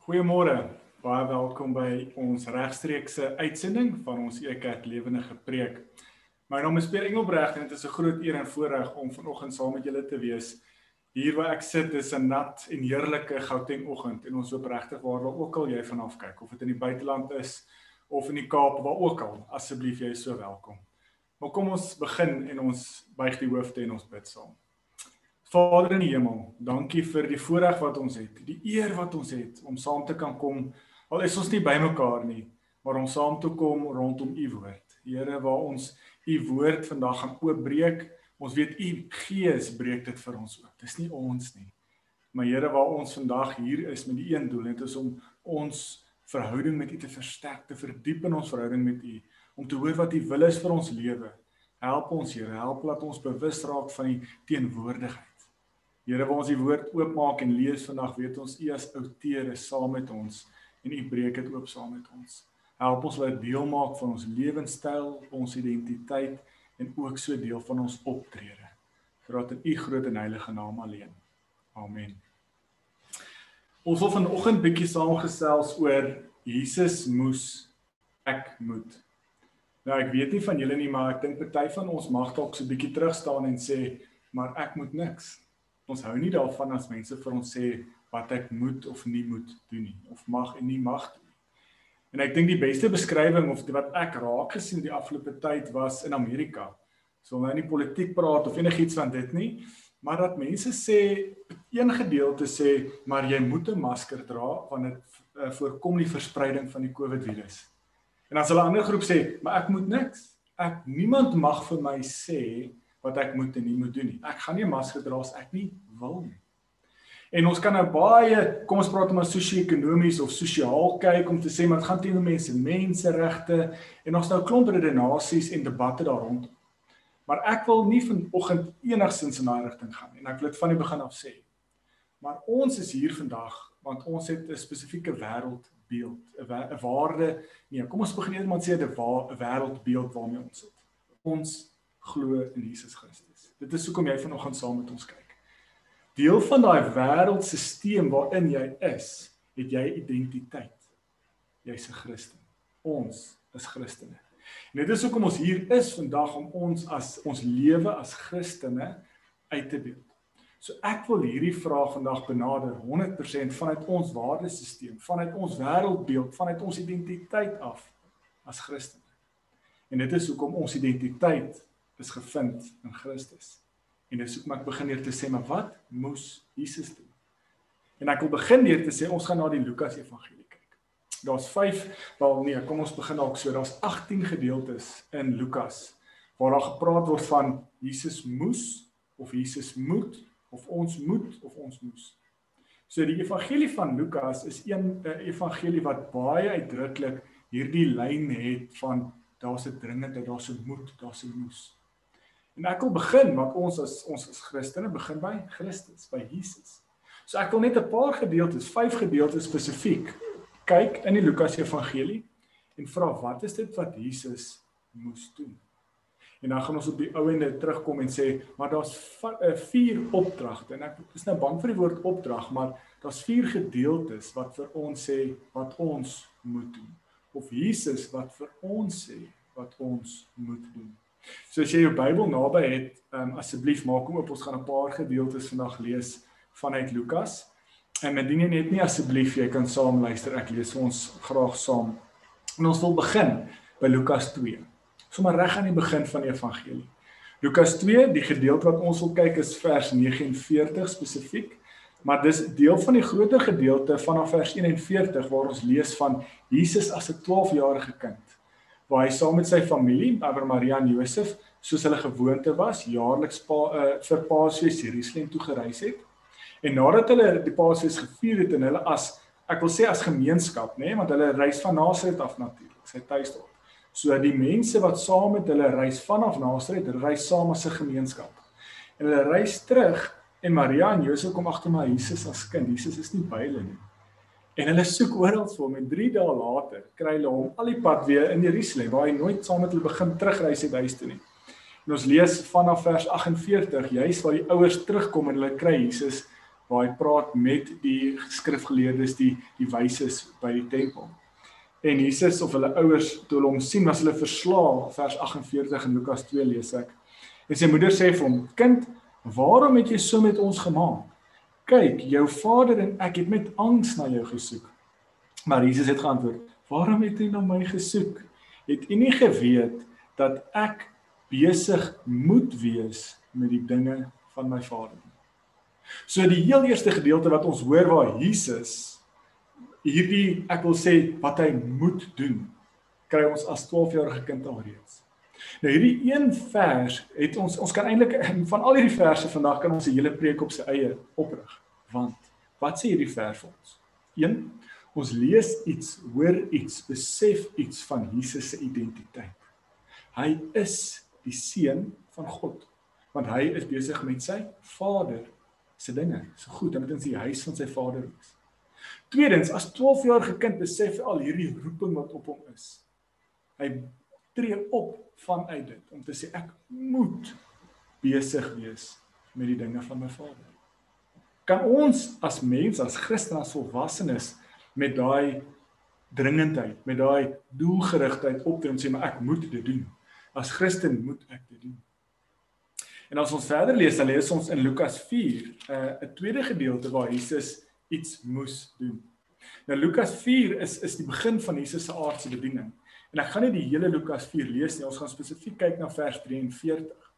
Goeiemôre. Baie welkom by ons regstreekse uitsending van ons Ekerk Lewendige Preek. My naam is Pierre Engelbreg en dit is 'n groot eer en voorreg om vanoggend saam met julle te wees. Hier waar ek sit is 'n nat en heerlike Gauteng oggend en ons hoop regtig waar ook al jy vanaf kyk of dit in die buiteland is of in die Kaap waar ook al, asseblief jy is so welkom. Maar kom ons begin en ons buig die hoofde en ons bid saam. Vader in die hemel, dankie vir die voorreg wat ons het, die eer wat ons het om saam te kan kom. Al is ons nie bymekaar nie, maar om saam te kom rondom u woord. Here, waar ons u woord vandag gaan oopbreek, ons weet u gees breek dit vir ons oop. Dis nie ons nie. Maar Here, waar ons vandag hier is met die een doel, dit is om ons verhouding met u te versterk, te verdiep in ons verhouding met u, om te hoor wat u wil is vir ons lewe. Help ons, Here, help laat ons bewus raak van die teenwoordigheid Here, waar ons die woord oopmaak en lees vandag, weet ons U as outeur is saam met ons en U breek dit oop saam met ons. Help ons laat deel maak van ons lewenstyl, ons identiteit en ook so deel van ons optrede. Vra dit in U groot en heilige naam alleen. Amen. Ons wil vanoggend bietjie saamgesels oor Jesus moes ek moet. Nou ek weet nie van julle nie, maar ek dink party van ons mag dalk so 'n bietjie terug staan en sê, maar ek moet niks ons hou nie daarvan as mense vir ons sê wat ek moet of nie moet doen nie of mag en nie mag doen nie. En ek dink die beste beskrywing of wat ek raak gesien die afgelope tyd was in Amerika. So nou nie politiek praat of enigiets van dit nie, maar dat mense sê een gedeelte sê maar jy moet 'n masker dra want dit uh, voorkom die verspreiding van die COVID virus. En dan sal 'n ander groep sê, maar ek moet niks. Ek niemand mag vir my sê wat ek moet en nie moet doen nie. Ek gaan nie masker dra as ek nie wil nie. En ons kan nou baie, kom ons praat maar sosio-ekonomies of sosiaal kyk om te sê maar dit gaan teenoor mense, menseregte en ons nou klomp redenasies en debatte daar rond. Maar ek wil nie vanoggend enigsins in daai rigting gaan en ek wil dit van die begin af sê. Maar ons is hier vandag want ons het 'n spesifieke wêreldbeeld, 'n waarde. Nee, kom ons begin eers maar sê 'n wêreldbeeld waarmee ons sit. Ons glo in Jesus Christus. Dit is hoekom jy vanoggend saam met ons kyk. Deel van daai wêreldstelsel waarin jy is, het jy identiteit. Jy's 'n Christen. Ons is Christene. En dit is hoekom ons hier is vandag om ons as ons lewe as Christene uit te beeld. So ek wil hierdie vraag vandag benader 100% vanuit ons waardesisteem, vanuit ons wêreldbeeld, vanuit ons identiteit af as Christene. En dit is hoekom ons identiteit is gevind in Christus. En dis hoekom ek begin hier te sê maar wat moes Jesus doen? En ek wil begin hier te sê ons gaan na die Lukas Evangelie kyk. Daar's 5, wel nee, kom ons begin dalk so. Daar's 18 gedeeltes in Lukas waar daar gepraat word van Jesus moes of Jesus moet of ons moet of ons moes. So die evangelie van Lukas is een 'n uh, evangelie wat baie uitdruklik hierdie lyn het van daar's 'n dringendheid, daar's 'n moet, daar's 'n moes. En ek wil begin want ons as ons as Christene begin by Christus, by Jesus. So ek wil net 'n paar gedeeltes, vyf gedeeltes spesifiek kyk in die Lukas Evangelie en vra wat is dit wat Jesus moes doen? En dan gaan ons op die ou ende terugkom en sê, maar daar's eh, vier opdragte en ek is nou bang vir die woord opdrag, maar daar's vier gedeeltes wat vir ons sê wat ons moet doen. Of Jesus wat vir ons sê wat ons moet doen. So as jy jou Bybel naby het, um, asseblief maak hom oop. Ons gaan 'n paar gedeeltes vandag lees vanuit Lukas. En indien jy net nie asseblief jy kan saam luister, ek lees ons graag saam. En ons wil begin by Lukas 2. Sommige reg aan die begin van die evangelie. Lukas 2, die gedeelte wat ons wil kyk is vers 49 spesifiek. Maar dis deel van die groter gedeelte vanaf vers 41 waar ons lees van Jesus as 'n 12-jarige kind waar hy saam met sy familie, Abraham, Maria en Josef, soos hulle gewoonte was, jaarliks pa, uh, vir Paasfees Jerusalem toe gereis het. En nadat hulle die Paasfees gevier het en hulle as ek wil sê as gemeenskap, nê, nee, want hulle reis van Nasaret af natuurlik, sy tuisdorp. So die mense wat saam met hulle reis vanaf Nasaret, reis saam as 'n gemeenskap. En hulle reis terug en Maria en Josef kom agter maar Jesus as kind. Jesus is nie by hulle nie. En hulle soek oral vir hom en 3 dae later kry hulle hom al die pad weer in Jerusalem waar hy nooit saam met hulle begin terugreis het huis toe nie. En ons lees vanaf vers 48 juis waar die ouers terugkom en hulle kry Jesus waar hy praat met die skrifgeleerdes, die die wyses by die tempel. En Jesus of hulle ouers toe hulle hom sien, was hulle verslae, vers 48 in Lukas 2 lees ek. En sy moeder sê vir hom: "Kind, waarom het jy so met ons gemaak? Kyk, jou vader en ek het met angs na jou gesoek." Maar Jesus het geantwoord: "Waarom het u na my gesoek? Het u nie geweet dat ek besig moet wees met die dinge van my Vader. So die heel eerste gedeelte wat ons hoor waar Jesus hierdie ek wil sê wat hy moet doen, kry ons as 12-jarige kind alreeds. Nou hierdie een vers het ons ons kan eintlik van al hierdie verse vandag kan ons 'n hele preek op sy eie oprig. Want wat sê hierdie vers vir ons? 1 Ons lees iets, hoor iets, besef iets van Jesus se identiteit. Hy is die seun van God want hy is besig met sy Vader se dinge. So goed, dan moet ons die huis van sy Vader wees. Tweedens, as 12 jarige kind besef al hierdie roeping wat op hom is. Hy tree op vanuit dit om te sê ek moet besig wees met die dinge van my Vader. Kan ons as mens, as Christen, as volwassenes met daai dringendheid, met daai doelgerigtheid optree en sê maar ek moet dit doen. As Christen moet ek dit doen. En as ons verder lees, dan lees ons in Lukas 4 'n uh, 'n tweede gedeelte waar Jesus iets moes doen. Nou Lukas 4 is is die begin van Jesus se aardse bediening. En ek gaan nie die hele Lukas 4 lees nie, ons gaan spesifiek kyk na vers 43.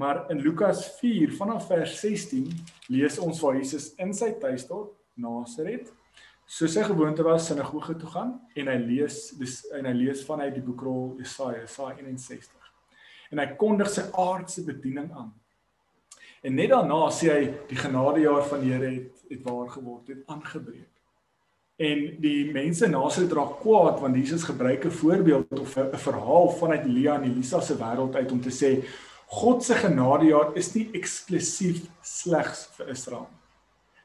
Maar in Lukas 4 vanaf vers 16 lees ons waar Jesus in sy tuisdorp Nasaret soos sy gewoonte was sinagoge toe gaan en hy lees dis en hy lees vanuit die boekrol Jesaja, Jesaja 61 en hy kondig sy aardse bediening aan. En net daarna sê hy die genadejaar van die Here het het waar geword, het aangebreek. En die mense na sy draak kwaad want Jesus gebruik 'n voorbeeld of 'n verhaal vanuit Elia en Elisa se wêreld uit om te sê God se genadejaar is nie eksklusief slegs vir Israel.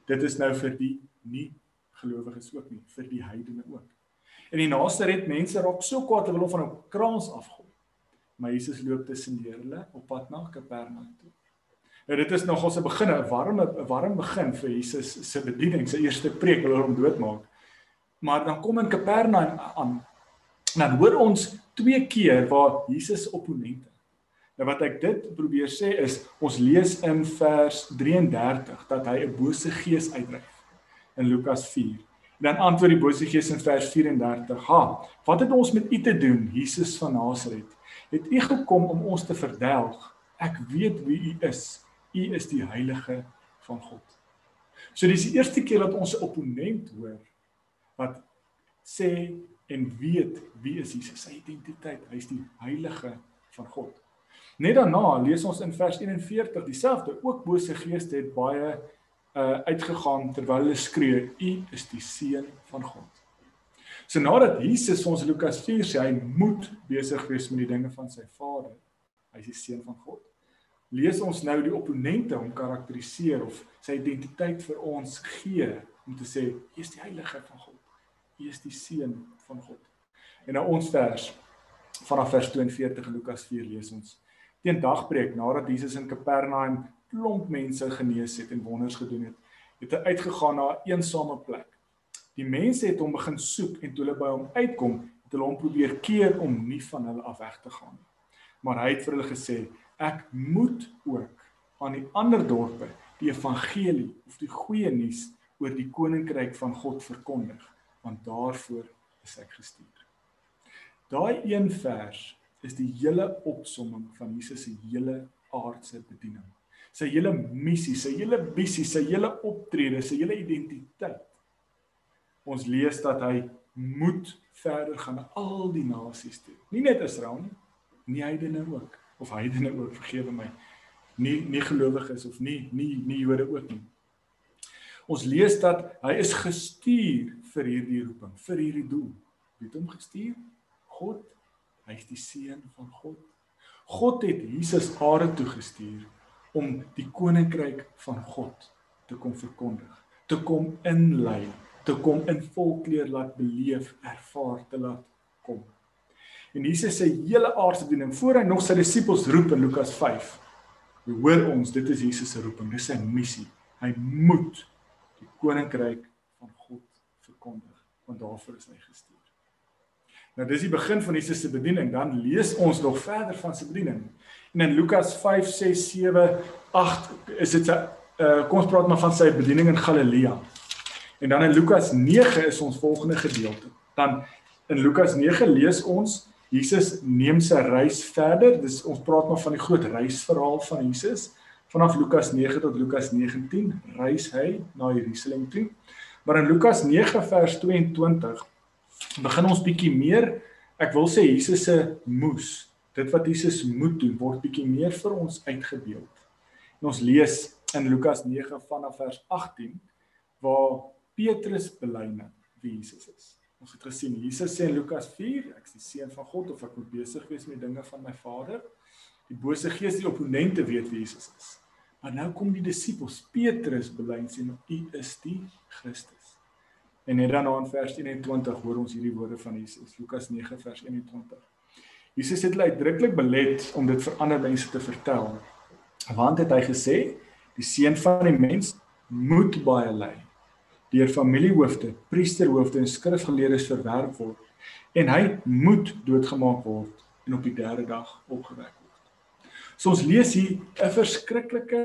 Dit is nou vir die nie gelowiges ook nie, vir die heidene ook. En die naaste red mense raak so kwaad hulle wil van 'n kraans afgooi maar Jesus loop tussen hulle op pad na Kapernaum toe. Nou dit is nogals 'n begin, 'n warme 'n warm begin vir Jesus se bediening, sy eerste preek wil hom doodmaak. Maar dan kom in Kapernaum aan. Dan hoor ons twee keer waar Jesus opponente. Nou wat ek dit probeer sê is ons lees in vers 33 dat hy 'n bose gees uitdryf in Lukas 4. En dan antwoord die bose gees in vers 34: "Ha, wat het ons met u te doen, Jesus van Nasaret?" het u gekom om ons te verdelg. Ek weet wie u is. U is die heilige van God. So dis die eerste keer dat ons 'n opponent hoor wat sê en weet wie is Jesus, sy identiteit. Hy is die heilige van God. Net daarna lees ons in vers 41 dieselfde, ook bose geeste het baie uh uitgegaan terwyl hulle skree, u is die seun van God. So nadat Jesus ons Lukas 4 sê hy moet besig wees met die dinge van sy Vader, hy is die seun van God. Lees ons nou die opponente om karakteriseer of sy identiteit vir ons gee om te sê hy is die heilige van God. Hy is die seun van God. En nou ons vers vanaf vers 42 in Lukas 4 lees ons. Teen dagbreek nadat Jesus in Kapernaum klomp mense genees het en wonders gedoen het, het hy uitgegaan na 'n eensame plek Die mense het hom begin soek en toe hulle by hom uitkom, het hulle hom probeer keer om nie van hulle af weg te gaan nie. Maar hy het vir hulle gesê, ek moet ook aan die ander dorpe die evangelie of die goeie nuus oor die koninkryk van God verkondig, want daarvoor is ek gestuur. Daai een vers is die hele opsomming van Jesus se hele aardse bediening. Sy hele missie, sy hele visie, sy hele optrede, sy hele identiteit ons lees dat hy moet verder gaan na al die nasies toe. Nie net Israel nie, nie heidene ook of heidene ook, vergewe my. Nie nie gelowiges of nie nie nie Jode ook nie. Ons lees dat hy is gestuur vir hierdie roeping, vir hierdie doel. Wie het hom gestuur? God. Hy is die seun van God. God het Jesus aarde toe gestuur om die koninkryk van God te kom verkondig, te kom inlei te kom in volkleur laat beleef, ervaar te laat kom. En Jesus se hele aardse bediening voor hy nog sy disippels roep in Lukas 5. Jy hoor ons, dit is Jesus se roeping, dis sy missie. Hy moet koninkryk God verkondig, want daarvoor is hy gestuur. Nou dis die begin van Jesus se bediening, dan lees ons nog verder van sy bediening. En in Lukas 5, 6, 7, 8 is dit 'n uh, kom ons praat maar van sy bediening in Galilea. En dan in Lukas 9 is ons volgende gedeelte. Dan in Lukas 9 lees ons Jesus neem sy reis verder. Dis ons praat maar van die groot reisverhaal van Jesus. Vanaf Lukas 9 tot Lukas 19 reis hy na Jerusalem toe. Maar in Lukas 9 vers 22 begin ons bietjie meer, ek wil sê Jesus se moes, dit wat Jesus moet doen word bietjie meer vir ons uitgebeeld. En ons lees in Lukas 9 vanaf vers 18 waar Petrus belyne wie Jesus is. Ons het gesien Jesus sê in Lukas 4, ek is die seun van God of ek moet besig wees met dinge van my Vader. Die bose gees, die opponente weet wie Jesus is. Maar nou kom die disippels, Petrus belyn sê u is die Christus. En net dan in vers 21 hoor ons hierdie woorde van Jesus, Lukas 9 vers 21. Jesus het hulle uitdruklik belet om dit vir ander mense te vertel. Want het hy gesê, die seun van die mens moet baie ly deur familiehoofde, priesterhoofde en skrifgeleerdes verwerp word en hy moet doodgemaak word en op die derde dag opgewek word. So ons lees hier 'n verskriklike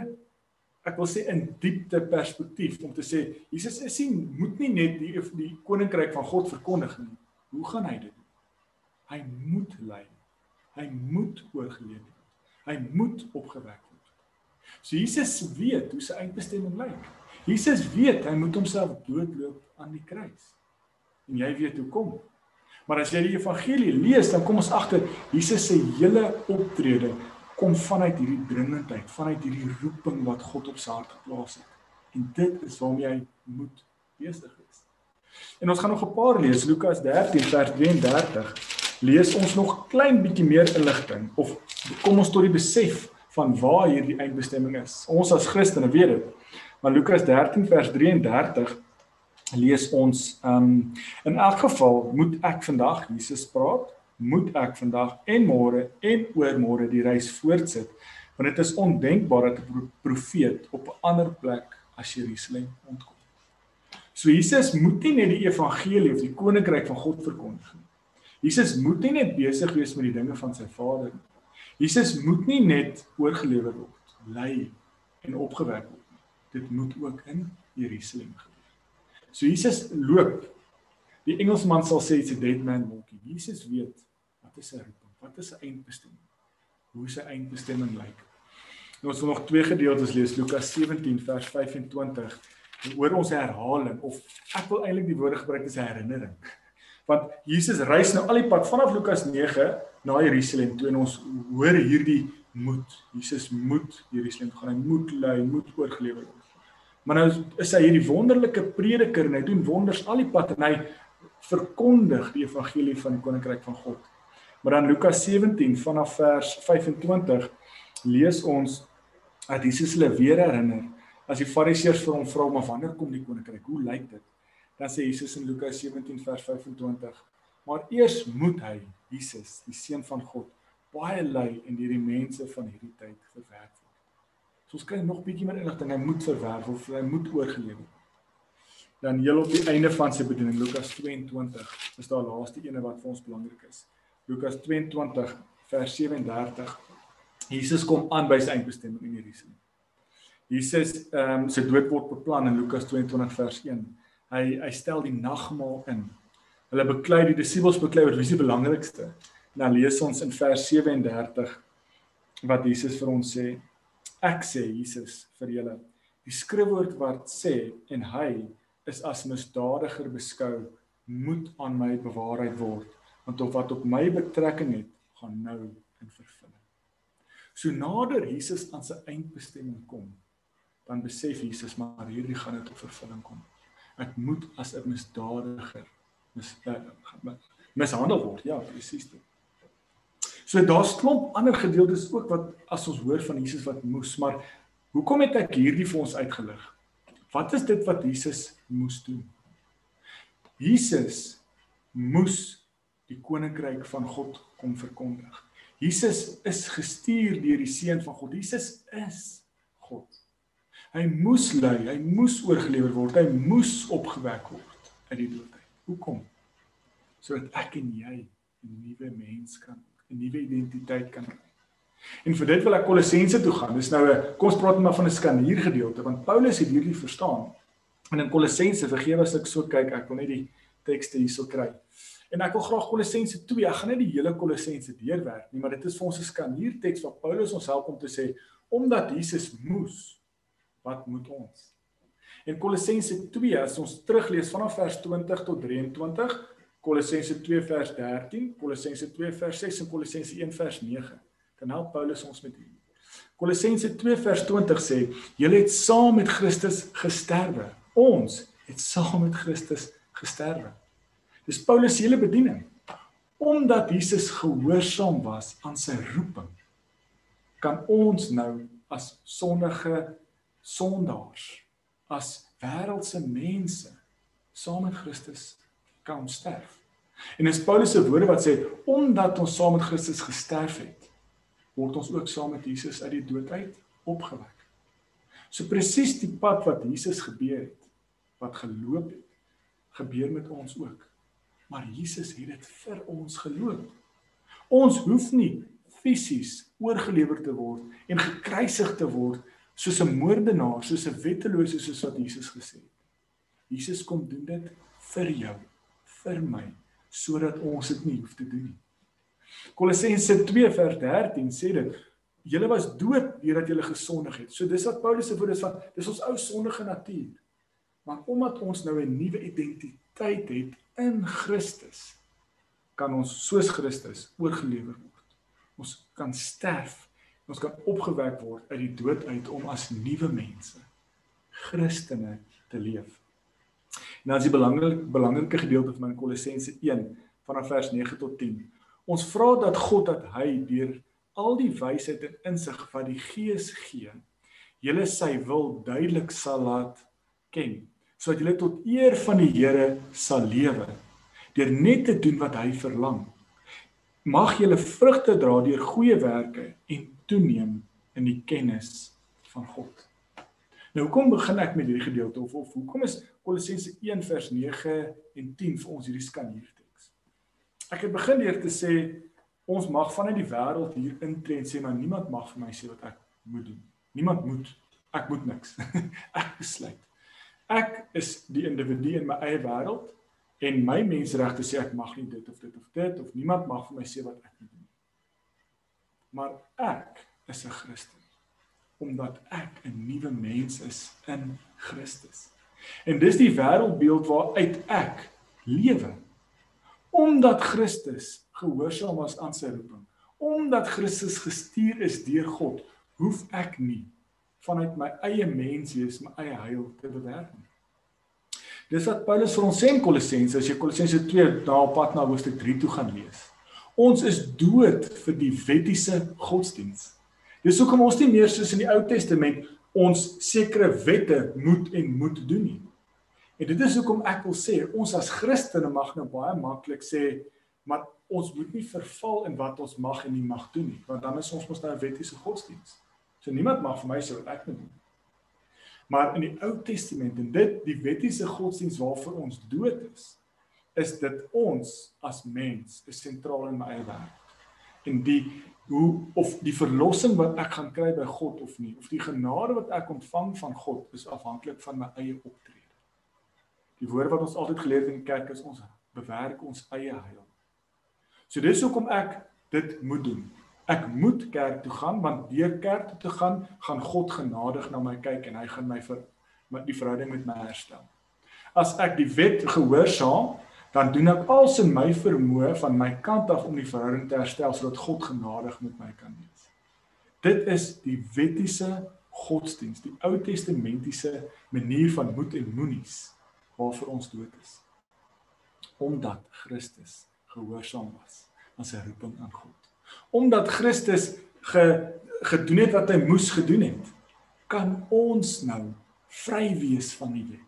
ek wil sê in diepte perspektief om te sê Jesus is nie moet nie net die die koninkryk van God verkondig nie. Hoe gaan hy dit doen? Hy moet ly. Hy moet oorgelewer word. Hy moet opgewek word. So Jesus weet hoe sy eindbestemming lyk. Jesus weet hy moet homself doodloop aan die kruis. En jy weet hoekom. Maar as jy die evangelie lees, dan kom ons agter Jesus se hele optrede kom vanuit hierdie dringendheid, vanuit hierdie roeping wat God op sy hart geplaas het. En dit is waarmee hy moet besig wees. En ons gaan nog 'n paar lees, Lukas 13 vers 33. Lees ons nog klein bietjie meer inligting of kom ons tot die besef van waar hierdie eindbestemming is. Ons as Christene weet dit. Maar Lukas 13 vers 33 lees ons um in elk geval moet ek vandag Jesus praat, moet ek vandag en môre en oormôre die reis voortsit want dit is ondenkbaar dat 'n profeet op 'n ander plek as Jerusalem ontkom. So Jesus moet nie net die evangelie of die koninkryk van God verkondig nie. Jesus moet nie net besig wees met die dinge van sy Vader nie. Jesus moet nie net oorgelewer word, ly en opgewek word dit moet ook in Jerusalem gebeur. So Jesus loop. Die Engelsman sal sê it's a dead man walking. Jesus weet is sy roeping? Wat is sy eindbestemming? Hoe sy eindbestemming lyk? Nou ons wil nog twee gedeeltes lees Lukas 17 vers 25 oor ons herhaling of ek wil eintlik die woorde gebruik as herinnering. Want Jesus reis nou al die pad vanaf Lukas 9 na Jerusalem toe en ons hoor hierdie moet Jesus moet Jerusalem gaan hy moet ly moet oorgelewer word Maar nou is hy hierdie wonderlike prediker en hy doen wonders al die pad en hy verkondig die evangelie van die koninkryk van God. Maar dan Lukas 17 vanaf vers 25 lees ons dat Jesus hulle weer herinner as die fariseërs vir hom vra maar wanneer kom die koninkryk? Hoe lyk dit? Dan sê Jesus in Lukas 17 vers 25: Maar eers moet hy, Jesus, die seun van God, baie ly en deur die mense van hierdie tyd verwerp So ons kry nog bietjie meer inligting. Hy moet verwerf of hy moet oorgelewer word. Dan heel op die einde van sy bediening Lukas 22 is daar laaste ene wat vir ons belangrik is. Lukas 22 vers 37. Jesus kom aan by sy eindbestemming in Jerusalem. Jesus ehm um, sy dood word beplan in Lukas 22 vers 1. Hy hy stel die nagmaal in. Hulle beklei die disippels beklei wat wie die belangrikste? Nou lees ons in vers 37 wat Jesus vir ons sê Ek sê Jesus vir julle, die skrifwoord wat sê en hy is as misdadiger beskou, moet aan my bewaarheid word, want of wat op my betrekking het, gaan nou in vervulling. So nader Jesus aan sy eindbestemming kom, dan besef Jesus maar hierdie gaan dit op vervulling kom. Ek moet as 'n misdadiger mis, uh, mishandel word. Ja, presies dit. So daar's klomp ander gedeeltes ook wat as ons hoor van Jesus wat moes, maar hoekom het ek hierdie vir ons uitgelig? Wat is dit wat Jesus moes doen? Jesus moes die koninkryk van God kom verkondig. Jesus is gestuur deur die seun van God. Jesus is God. Hy moes ly, hy moes oorgelewer word, hy moes opgewek word uit die dood. Hoekom? Sodat ek en jy 'n nuwe mens kan, 'n nuwe identiteit kan kry. En vir dit wil ek Kolossense toe gaan. Dis nou 'n kom ons praat maar van 'n skanuur gedeelte want Paulus het hierdie verstaan. En in Kolossense, vergewe as ek so kyk, ek wil net die tekste hierso kry. En ek wil graag Kolossense 2, ek gaan net die hele Kolossense deurwerk nie, maar dit is vir ons 'n skanuur teks waar Paulus ons help om te sê omdat Jesus moes, wat moet ons? En Kolossense 2, as ons teruglees vanaf vers 20 tot 23, Kolossense 2 vers 13, Kolossense 2 vers 6 en Kolossense 1 vers 9 kan help Paulus ons met hierdie. Kolossense 2 vers 20 sê: "Julle het saam met Christus gesterwe. Ons het saam met Christus gesterwe." Dis Paulus se hele bediening. Omdat Jesus gehoorsaam was aan sy roeping, kan ons nou as sondige sondaars, as wêreldse mense saam met Christus kan sterf. En dis Paulus se woorde wat sê omdat ons saam met Christus gesterf het, word ons ook saam met Jesus uit die dood uit opgewek. So presies die pad wat Jesus gebeur het, wat geloop het, gebeur met ons ook. Maar Jesus het dit vir ons geloop. Ons hoef nie fisies oorgelewer te word en gekruisig te word soos 'n moordenaar, soos 'n wettelose soos wat Jesus gesê het. Jesus kom doen dit vir jou, vir my, sodat ons dit nie hoef te doen nie. Kolossense 2 vers 13 sê dit: "Julle was dood deurdat julle gesondig het." So dis wat Paulus se woorde is van dis ons ou sondige natuur. Maar omdat ons nou 'n nuwe identiteit het in Christus, kan ons soos Christus oorgelewer word. Ons kan sterf. Ons kan opgewek word uit die dood uit om as nuwe mense Christene te leef. Nou as die belangrike belangrike gedeelte van Kolossense 1 vanaf vers 9 tot 10 Ons vra dat God dat hy deur al die wysheid en insig wat die Gees gee, julle sy wil duidelik sal laat ken, sodat julle tot eer van die Here sal lewe deur net te doen wat hy verlang. Mag julle vrugte dra deur goeie werke en toeneem in die kennis van God. Nou hoekom begin ek met hierdie gedeelte of of hoekom is Kolossense 1 vers 9 en 10 vir ons hierdie skan hier? Ek het begin deur te sê ons mag vanuit die wêreld hier intree en sê maar niemand mag vir my sê wat ek moet doen. Niemand moet. Ek moet niks. ek besluit. Ek is die individu in my eie wêreld en my menseregte sê ek mag nie dit of dit of dit of niemand mag vir my sê wat ek doen. Maar ek is 'n Christen omdat ek 'n nuwe mens is in Christus. En dis die wêreldbeeld waaruit ek lewe omdat Christus gehoorsaam was aan sy roeping, omdat Christus gestuur is deur God, hoef ek nie vanuit my eie menswees my eie heil te bewerk. Dis wat Paulus vir ons sê in Kolossense, as jy Kolossense 2 daar op pad na hoofstuk 3 toe gaan lees. Ons is dood vir die wettiese godsdiens. Dis hoekom ons nie meer soos in die Ou Testament ons sekere wette moet en moet doen nie. En dit is hoekom ek wil sê ons as Christene mag nou baie maklik sê maar ons moet nie verval in wat ons mag en nie mag doen nie want dan is ons mos nou 'n wettiese godsdiens. So niemand mag vir my sê wat ek moet doen. Maar in die Ou Testament en dit die wettiese godsdiens waarvoor ons dood is, is dit ons as mens is sentraal in my eie wêreld. En die hoe of die verlossing wat ek gaan kry by God of nie, of die genade wat ek ontvang van God is afhanklik van my eie optrede. Die woord wat ons altyd geleer het in die kerk is ons bewerk ons eie heil. So dis hoekom ek dit moet doen. Ek moet kerk toe gaan want deur kerk toe te gaan, gaan God genadig na my kyk en hy gaan my vir my die verhouding met my herstel. As ek die wet gehoorsaam, dan doen ek als in my vermoë van my kant af om die verhouding te herstel sodat God genadig met my kan wees. Dit is die wettiese godsdiens, die Ou Testamentiese manier van moet en moenies waarvoor ons dood is. Omdat Christus gehoorsaam was aan sy roeping aan God. Omdat Christus ge, gedoen het wat hy moes gedoen het, kan ons nou vry wees van die wet.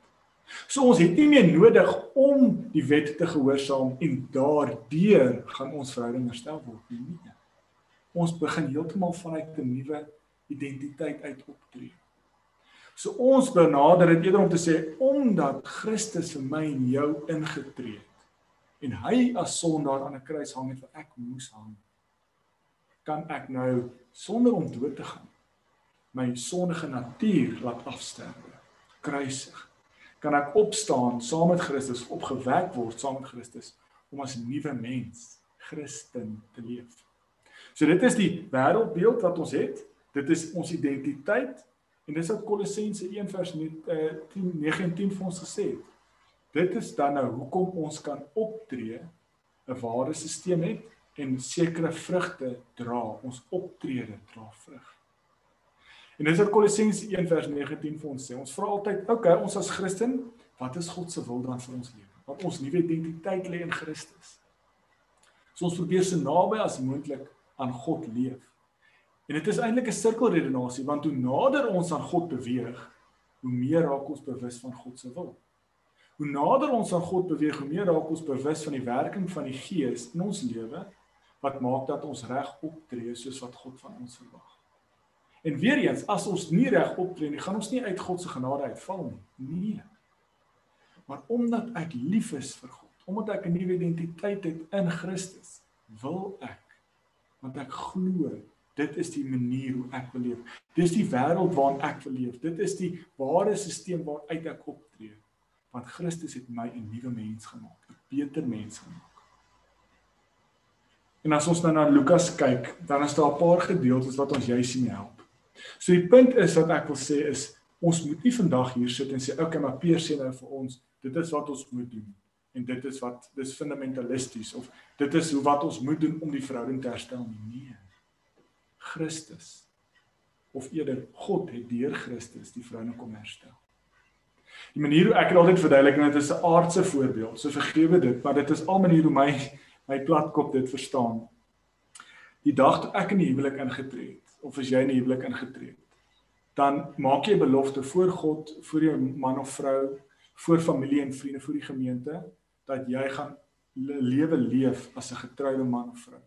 So ons het nie meer nodig om die wet te gehoorsaam en daardeur gaan ons verhouding herstel word nie. nie. Ons begin heeltemal vanuit 'n nuwe identiteit uit optree. So ons benader dit eerder om te sê omdat Christus vir my en jou ingetree het en hy as sondaar aan 'n kruis hang het wat ek moes hang kan ek nou sonder om dood te gaan my sondige natuur laat afsterwe kruisig. Kan ek opstaan saam met Christus opgewek word saam met Christus om as 'n nuwe mens Christen te leef. So dit is die wêreldbeeld wat ons het. Dit is ons identiteit. En dis wat Kolossense 1 vers 10 9 en 10 vir ons gesê het. Dit is dan nou hoekom ons kan optree 'n ware stelsel het en sekere vrugte dra. Ons optrede dra vrug. En dis wat Kolossense 1 vers 19 vir ons sê. Ons vra altyd, okay, ons as Christen, wat is God se wil dan vir ons lewe? Want ons nuwe identiteit lê in Christus. So ons probeer so naby as moontlik aan God leef. En dit is eintlik 'n sirkelredenasie want hoe nader ons aan God beweeg, hoe meer raak ons bewus van God se wil. Hoe nader ons aan God beweeg, hoe meer raak ons bewus van die werking van die Gees in ons lewe wat maak dat ons reg optree soos wat God van ons verwag. En weer eens, as ons nie reg optree nie, gaan ons nie uit God se genade uitval nie. Nee. Maar omdat ek lief is vir God, omdat ek 'n nuwe identiteit het in Christus, wil ek want ek glo dit is die manier hoe ek wil leef. Dis die wêreld waarin ek wil leef. Dit is die ware stelsel waaruit ek optree want Christus het my 'n nuwe mens gemaak, 'n beter mens gemaak. En as ons nou na Lukas kyk, dan is daar 'n paar gedeeltes wat ons juis sien help. So die punt is wat ek wil sê is ons moet nie vandag hier sit en sê okay, maar Peer sê nou vir ons, dit is wat ons moet doen en dit is wat dis fundamentalisties of dit is hoe wat ons moet doen om die verhouding te herstel nie. Nee. Christus of eerder God het deur Christus die verhouding kom herstel. Die manier hoe ek dit altyd verduidelik en dit is 'n aardse voorbeeld. So vergewe dit, maar dit is al manier hoe my my platkop dit verstaan. Die dag toe ek in die huwelik ingetree het of as jy in die huwelik ingetree het, dan maak jy 'n belofte voor God, voor jou man of vrou, voor familie en vriende, voor die gemeente dat jy gaan lewe leef as 'n getroude man of vrou.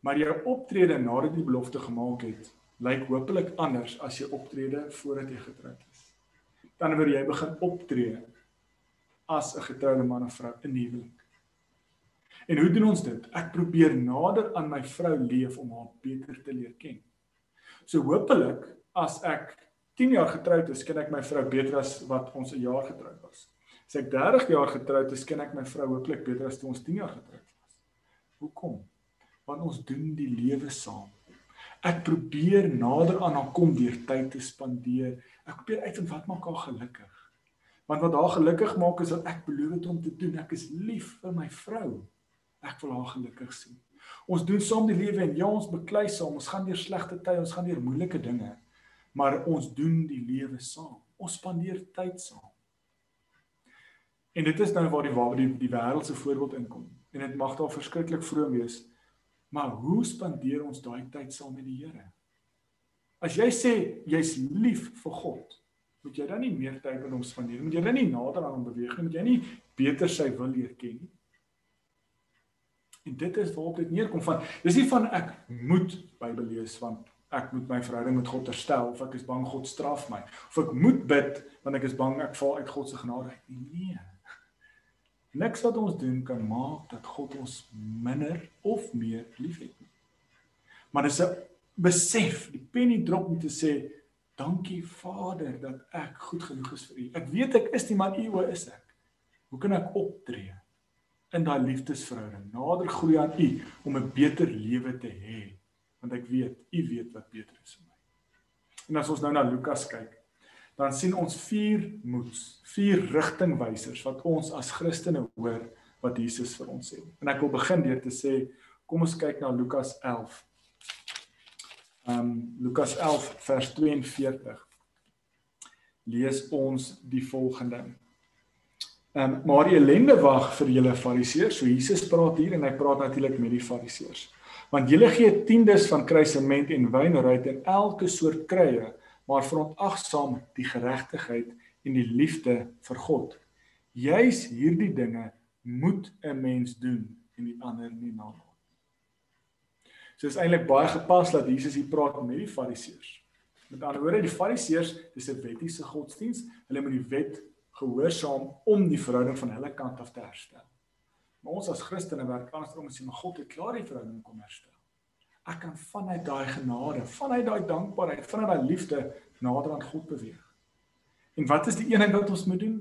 Maar jou optrede nadat jy die belofte gemaak het, lyk hopelik anders as jou optrede voordat jy getroud is dan word jy begin optree as 'n getroude man of vrou in huwelik. En hoe doen ons dit? Ek probeer nader aan my vrou leef om haar beter te leer ken. So hopelik as ek 10 jaar getroud is, ken ek my vrou beter as wat ons 'n jaar getroud was. As ek 30 jaar getroud is, ken ek my vrou hopelik beter as toe ons 10 jaar getroud was. Hoekom? Want ons doen die lewe saam. Ek probeer nader aan haar kom deur tyd te spandeer. Ek probeer uitvind wat maak haar gelukkig. Want wat haar gelukkig maak is wat ek beloof het om te doen. Ek is lief vir my vrou. Ek wil haar gelukkig sien. Ons doen saam die lewe en ja, ons beklei saam. Ons gaan deur slegte tye, ons gaan deur moeilike dinge. Maar ons doen die lewe saam. Ons spandeer tyd saam. En dit is nou waar die waar die, die wêreld se voorbeeld inkom. En dit mag daar verskriklik vroom wees. Maar hoe spandeer ons daai tyd saam met die Here? As jy sê jy's lief vir God, moet jy dan nie meer tyd met hom spandeer? Moet jy dan nie nader aan hom beweeg nie? Moet jy nie beter sy wil leer ken nie? En dit is waarop dit neerkom van dis nie van ek moet Bybel lees want ek moet my verhouding met God herstel of ek is bang God straf my of ek moet bid want ek is bang ek val uit God se genade uit. Nee. Niks wat ons doen kan maak dat God ons minder of meer liefhet nie. Maar dis 'n besef, die penny drop om te sê dankie Vader dat ek goed genoeg is vir U. Ek weet ek is nie maar U is ek. Hoe kan ek optree in daai liefdesverhouding? Nader groei aan U om 'n beter lewe te hê, want ek weet U weet wat beter is vir my. En as ons nou na Lukas kyk, dan sien ons vier moeds, vier rigtingwysers wat ons as Christene hoor wat Jesus vir ons sê. En ek wil begin deur te sê, kom ons kyk na Lukas 11. Ehm um, Lukas 11 vers 42. Lees ons die volgende. Ehm um, maar die ellende wag vir julle fariseërs. So Jesus praat hier en hy praat natuurlik met die fariseërs. Want julle gee tiendes van kruisement en wynruit en elke soort kruie maar verontagsaam die geregtigheid en die liefde vir God. Juis hierdie dinge moet 'n mens doen en die ander nie nalat. So is eintlik baie gepas dat Jesus hier praat met die Fariseërs. Met ander woorde, die Fariseërs, dis 'n wettiese godsdiens. Hulle moet die wet gehoorsaam om die verhouding van hulle kant af te herstel. Maar ons as Christene werk anders om te sê, maar God het klaar die verhouding kom herstel. Ek kan vanuit daai genade, vanuit daai dankbaarheid, vanuit daai liefde nader aan God beweeg. En wat is die een ding wat ons moet doen?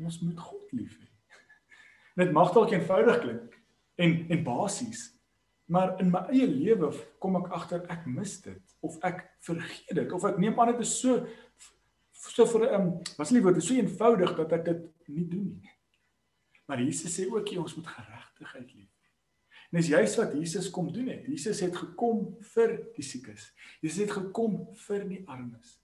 Ons moet God lief hê. Dit mag dalk eenvoudig klink en en basies, maar in my eie lewe kom ek agter ek mis dit of ek vergeet dit of ek neem aan dit is so so vir 'n um, was nie woord so eenvoudig dat ek dit nie doen nie. Maar Jesus sê ook jy ons moet geregtigheid lief. En dis juist wat Jesus kom doen het. Jesus het gekom vir die siekes. Jesus het gekom vir die armes.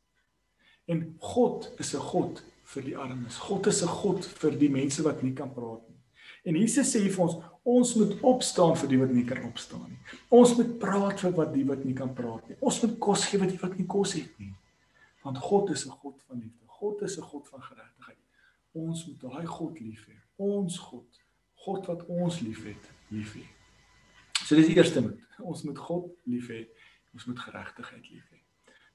En God is 'n God vir die armes. God is 'n God vir die mense wat nie kan praat nie. En Jesus sê vir ons, ons moet opstaan vir die wat nie kan opstaan nie. Ons moet praat vir wat die wat nie kan praat nie. Ons moet kos gee wat die wat nie kos het nie. Want God is 'n. God is 'n God van geregtigheid. Ons moet daai God lief hê. Ons God, God wat ons liefhet, lief hê. So dis die eerste moet. Ons moet God lief hê. Ons moet geregtigheid lief hê.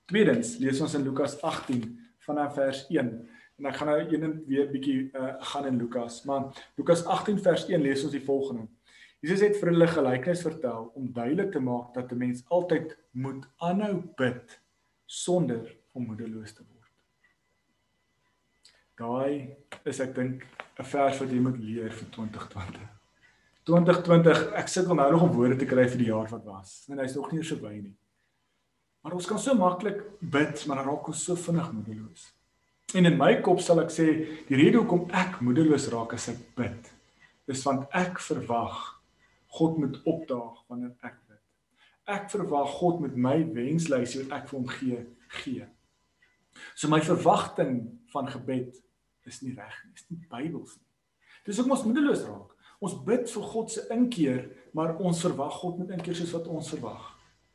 Tweedens, lees ons in Lukas 18 vanaf vers 1. En ek gaan nou een en weer bietjie uh, gaan in Lukas, maar Lukas 18 vers 1 lees ons die volgende. Jesus het vir hulle gelykenis vertel om duidelik te maak dat 'n mens altyd moet aanhou bid sonder om moedeloos te word. Daai is ek dink 'n vers wat jy moet leer vir 2020. 2020, ek sukkel nou nog om woorde te kry vir die jaar wat was. En hy's nog nie so by nie. Maar ons kan so maklik bid, maar dan raak ons so vinnig moedeloos. En in my kop sal ek sê, die rede hoekom ek moedeloos raak as ek bid, is want ek verwag God moet opdaag wanneer ek bid. Ek verwag God met my wenslysie wat ek vir hom gee, gee. So my verwagting van gebed is nie reg nie, is nie Bybels nie. Dis hoekom ons moedeloos raak. Ons bid vir God se inkeer, maar ons verwag God moet inkeer soos wat ons verwag.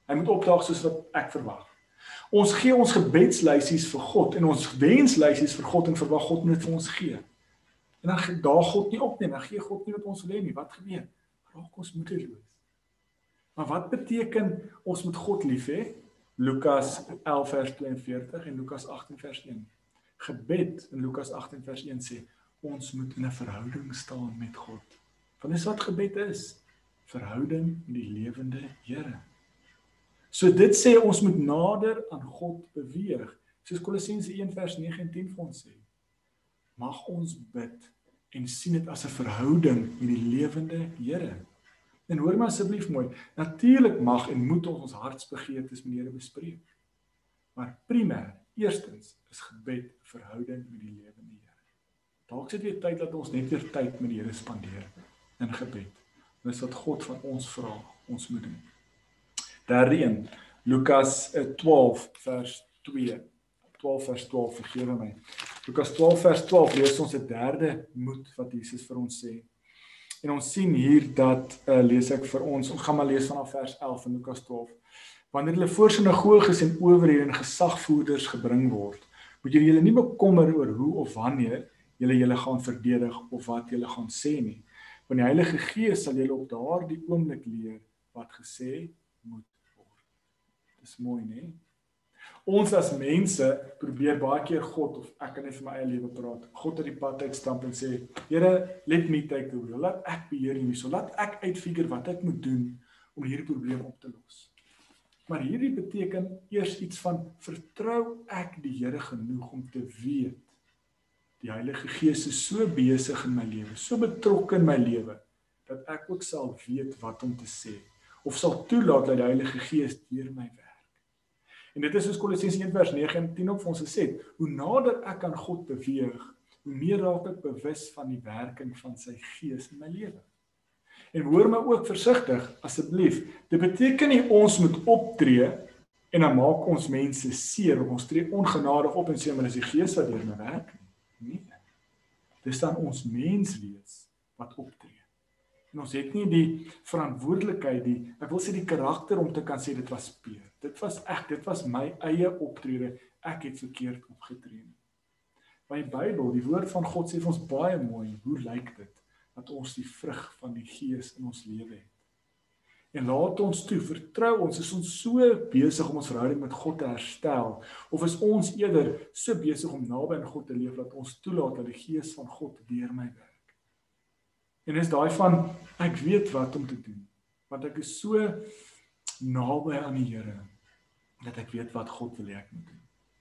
Hy moet opdaag soos wat ek verwag. Ons gee ons gebedslysies vir God en ons wenslysies vir God en verwag God moet dit vir ons gee. En dan daag God nie op nie, dan gee God nie wat ons wil hê nie. Wat gebeur? Raak ons moedeloos. Maar wat beteken ons moet God lief hê? Lukas 11 vers 42 en Lukas 18 vers 1. Gebed in Lukas 18 vers 1 sê ons moet in 'n verhouding staan met God. Want dis wat gebed is. Verhouding met die lewende Here. So dit sê ons moet nader aan God beweeg. Soos Kolossense 1 vers 9 en 10 vir ons sê. Mag ons bid en sien dit as 'n verhouding met die lewende Here. En hoor my asseblief mooi, natuurlik mag en moet ons ons hartsbegeertes met die Here bespreek. Maar primêr, eerstens is gebed verhouding met die lewende Here. Dalk sit weer tyd dat ons net weer tyd met die Here spandeer in gebed. Dis wat God van ons vra, ons moet doen. Derde een, Lukas 12 eh, vers 2. 12 vers 12 vergewe my. Lukas 12 vers 12 lees ons 'n derde moed wat Jesus vir ons sê. En ons sien hier dat uh, lees ek vir ons, ons gaan maar lees vanaf vers 11 in Lukas 12. Wanneer hulle voor sinagoges en owerhede en gesagvoerders gebring word, moet julle julle nie bekommer oor hoe of wanneer julle julle gaan verdedig of wat julle gaan sê nie. Want die Heilige Gees sal julle op daardie oomblik leer wat gesê moet Dis mooi, né? Ons as mense probeer baie keer God of ek kan net vir my eie lewe praat. God uit die pad uitstamp en sê, Here, let me take the wheel. Laat ek beheer hierdie so. Laat ek uitfigure wat ek moet doen om hierdie probleem op te los. Maar hierdie beteken eers iets van vertrou ek die Here genoeg om te weet die Heilige Gees is so besig in my lewe, so betrokke in my lewe dat ek ook sal weet wat om te sê of sal toelaat dat die Heilige Gees deur my werk. En dit is soos Kolossense 1 vers 9 en 10 op ons gesê, hoe nader ek aan God beweeg, hoe meer raak ek bewus van die werking van sy Gees in my lewe. En hoor my ook versigtig asseblief. Dit beteken nie ons moet optree en dan maak ons mense seer of ons tree ongenadig op en sê maar dis die Gees wat deur my werk nie. Nee. Dis dan ons mens wees wat optree. En ons het nie die verantwoordelikheid die ek wil sê die karakter om te kan sê dit was Peer. Dit was ek, dit was my eie optrede. Ek het verkeerd opgetree. Die Bybel, die woord van God sê vir ons baie mooi, hoe lyk dit dat ons die vrug van die Gees in ons lewe het? En laat ons toe vertrou ons is ons so besig om ons verhouding met God te herstel of is ons eerder so besig om naby aan God te leef dat ons toelaat dat die gees van God deur my werk. En is daai van ek weet wat om te doen want ek is so naby aan die Here dat ek weet wat God wil hê ek moet doen.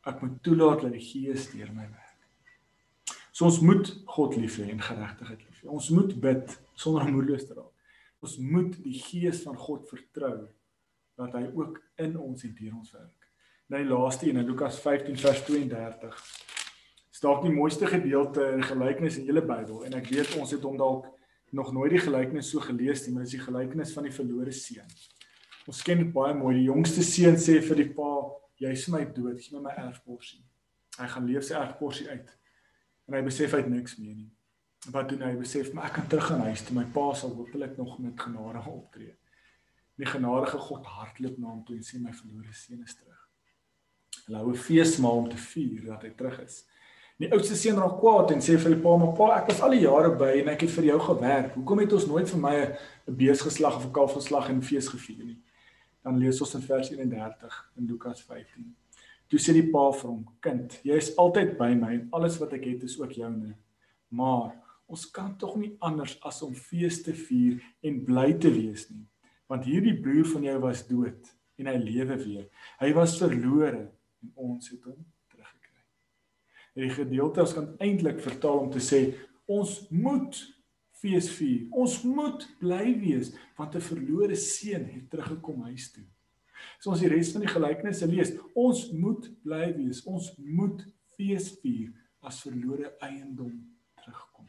Ek moet toelaat dat die gees deur my werk. So ons moet God lief hê en geregtigheid lief. Ons moet bid sonder moedeloos te raak. Ons moet die gees van God vertrou dat hy ook in ons en deur ons werk. Nou die laaste een in Lukas 15 vers 32. Staak die mooiste gedeelte in gelykenis in hele Bybel en ek weet ons het hom dalk nog nooit die gelykenis so gelees nie, maar dit is die gelykenis van die verlore seun. Ons ken dit baie mooi. Die jongste seun sê vir die pa: "Jy is my dood, gee my my erfporsie." Hy gaan leef sy erfporsie uit. En hy besef hy het niks meer nie wat doen hy besef maar ek kan terug gaan huis toe my pa sal hopelik nog met genade optree. Die genadige God hardloop na hom toe en sê my verlore seun is terug. Hulle hou 'n feesmaal om te vier dat hy terug is. Die oudste seun raak kwaad en sê vir die pa: "Maar pa, ek was al die jare by en ek het vir jou gewerk. Hoekom het ons nooit vir my 'n beesgeslag of 'n kalfgeslag en fees gevier nie?" Dan lees ons in vers 31 in Lukas 15. Toe sê die pa vir hom: "Kind, jy is altyd by my en alles wat ek het is ook joune. Maar ons kan tog nie anders as om fees te vier en bly te wees nie. Want hierdie broer van jou was dood en hy lewe weer. Hy was verlore en ons het hom teruggekry. En die gedeelte ons kan eintlik vertaal om te sê ons moet fees vier. Ons moet bly wees want 'n verlore seun het teruggekom huis toe. So ons die res van die gelykenisse lees, ons moet bly wees. Ons moet fees vier as verlore eiendom terugkom.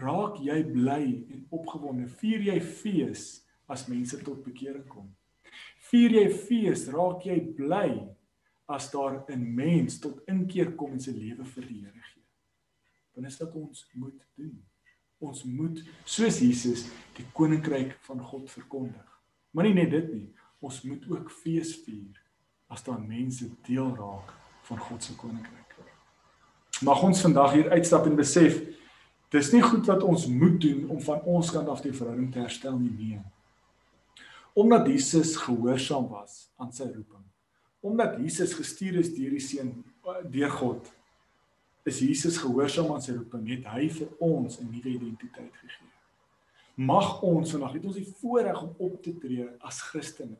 Raak jy bly en opgewonde? Vier jy fees as mense tot bekering kom? Vier jy fees? Raak jy bly as daar 'n mens tot inkeer kom en sy lewe vir die Here gee? Dan is dit ons moet doen. Ons moet soos Jesus die koninkryk van God verkondig. Maar nie net dit nie, ons moet ook fees vier as daar mense deel raak van God se koninkryk. Mag ons vandag hier uitstap en besef Dis nie goed wat ons moet doen om van ons kant af die verhouding te herstel nie nee. Omdat Jesus gehoorsaam was aan sy roeping. Omdat Jesus gestuur is deur die seun deur God. Is Jesus gehoorsaam aan sy roeping, het hy vir ons 'n nuwe identiteit gegee. Mag ons vandag het ons die voorreg om op te tree as Christene.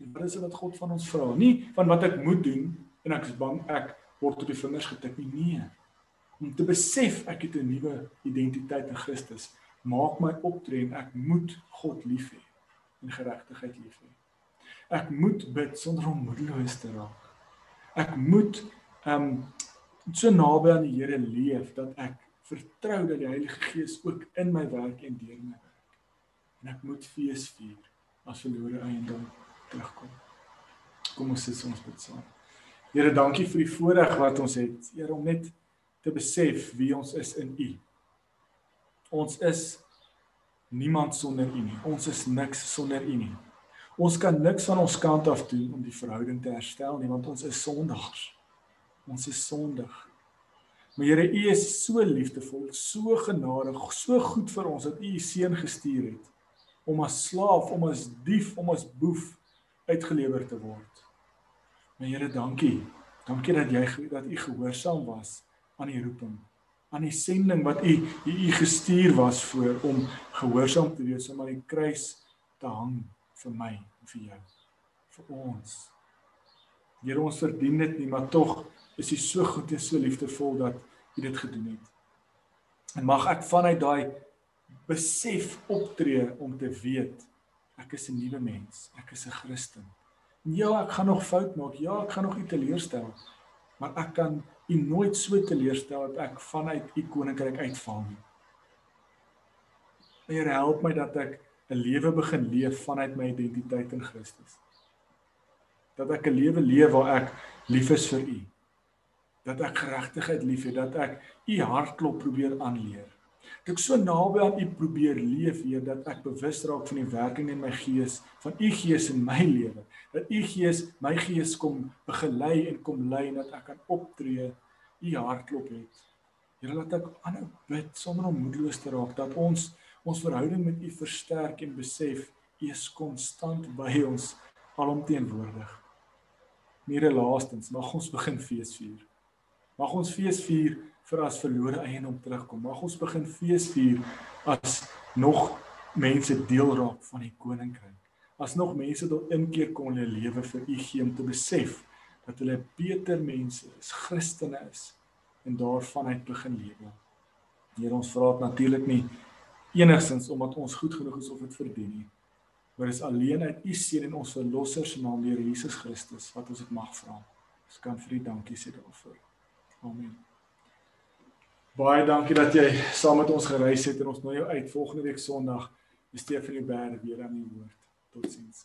En wat is dit wat God van ons vra? Nie van wat ek moet doen en ek is bang ek word op die vingers getik nie. Nee om te besef ek het 'n nuwe identiteit in Christus maak my optree en ek moet God lief hê en geregtigheid lief hê. Ek moet bid sonder om moedeloos te raak. Ek moet ehm um, so naby aan die Here leef dat ek vertrou dat die Heilige Gees ook in my werk en deur my werk. En ek moet fees vier as verlore eiendom terugkom. Kom ons sit ons bid saam. Here, dankie vir die voorreg wat ons het, Here om net te besef wie ons is in U. Ons is niemand sonder U nie. Ons is niks sonder U nie. Ons kan niks van ons kant af doen om die verhouding te herstel nie want ons is sondigs. Ons is sondig. Maar Here, U is so liefdevol, so genadig, so goed vir ons dat U U seun gestuur het om as slaaf, om as dief, om as boef uitgelewer te word. Maar Here, dankie. Dankie dat jy dat U gehoorsaam was aan die roeping, aan die sending wat u u, gestuur was voor om gehoorsaam te wees om aan die kruis te hang vir my en vir jou, vir ons. Here ons verdien dit nie, maar tog is u so goed en so liefdevol dat u dit gedoen het. En mag ek vanuit daai besef optree om te weet ek is 'n nuwe mens, ek is 'n Christen. Ja, ek gaan nog fout maak. Ja, ek gaan nog u teleurstel. Maar ek kan u nooit so teleurstel dat ek vanuit u koninkryk uitval nie. Here help my dat ek 'n lewe begin leef vanuit my identiteit in Christus. Dat ek 'n lewe leef waar ek lief is vir u. Dat ek geregtigheid liefhet, dat ek u hartklop probeer aanleer. Ek so naby aan u probeer leef, Heer, dat ek bewus raak van die werking in my gees, van u gees in my lewe dat u gees my gees kom begelei en kom lei dat ek kan optree u hartklop het. Here laat ek aanhou bid sonder om moedeloos te raak dat ons ons verhouding met u versterk en besef U is konstant by ons alomteenwoordig. Mire laastens, mag ons begin fees vier. Mag ons fees vier vir as verlore eiendom terugkom. Mag ons begin fees vier as nog mense deel raak van die koninkryk. As nog mense tot inkeer kom in hulle lewe vir u gee om te besef dat hulle beter mense is, Christene is en daarvan uit begin lewe. Here ons vra dit natuurlik nie enigsins omdat ons goed genoeg is of dit verdien nie. Maar dis alleen uit u seën en ons verlosser se naam deur Jesus Christus wat ons dit mag vra. Ons kan vir u dankie sê daarvoor. Amen. Baie dankie dat jy saam met ons gereis het en ons nooi jou uit volgende week Sondag Stefanie Berg weer aan die woord. Totsiens.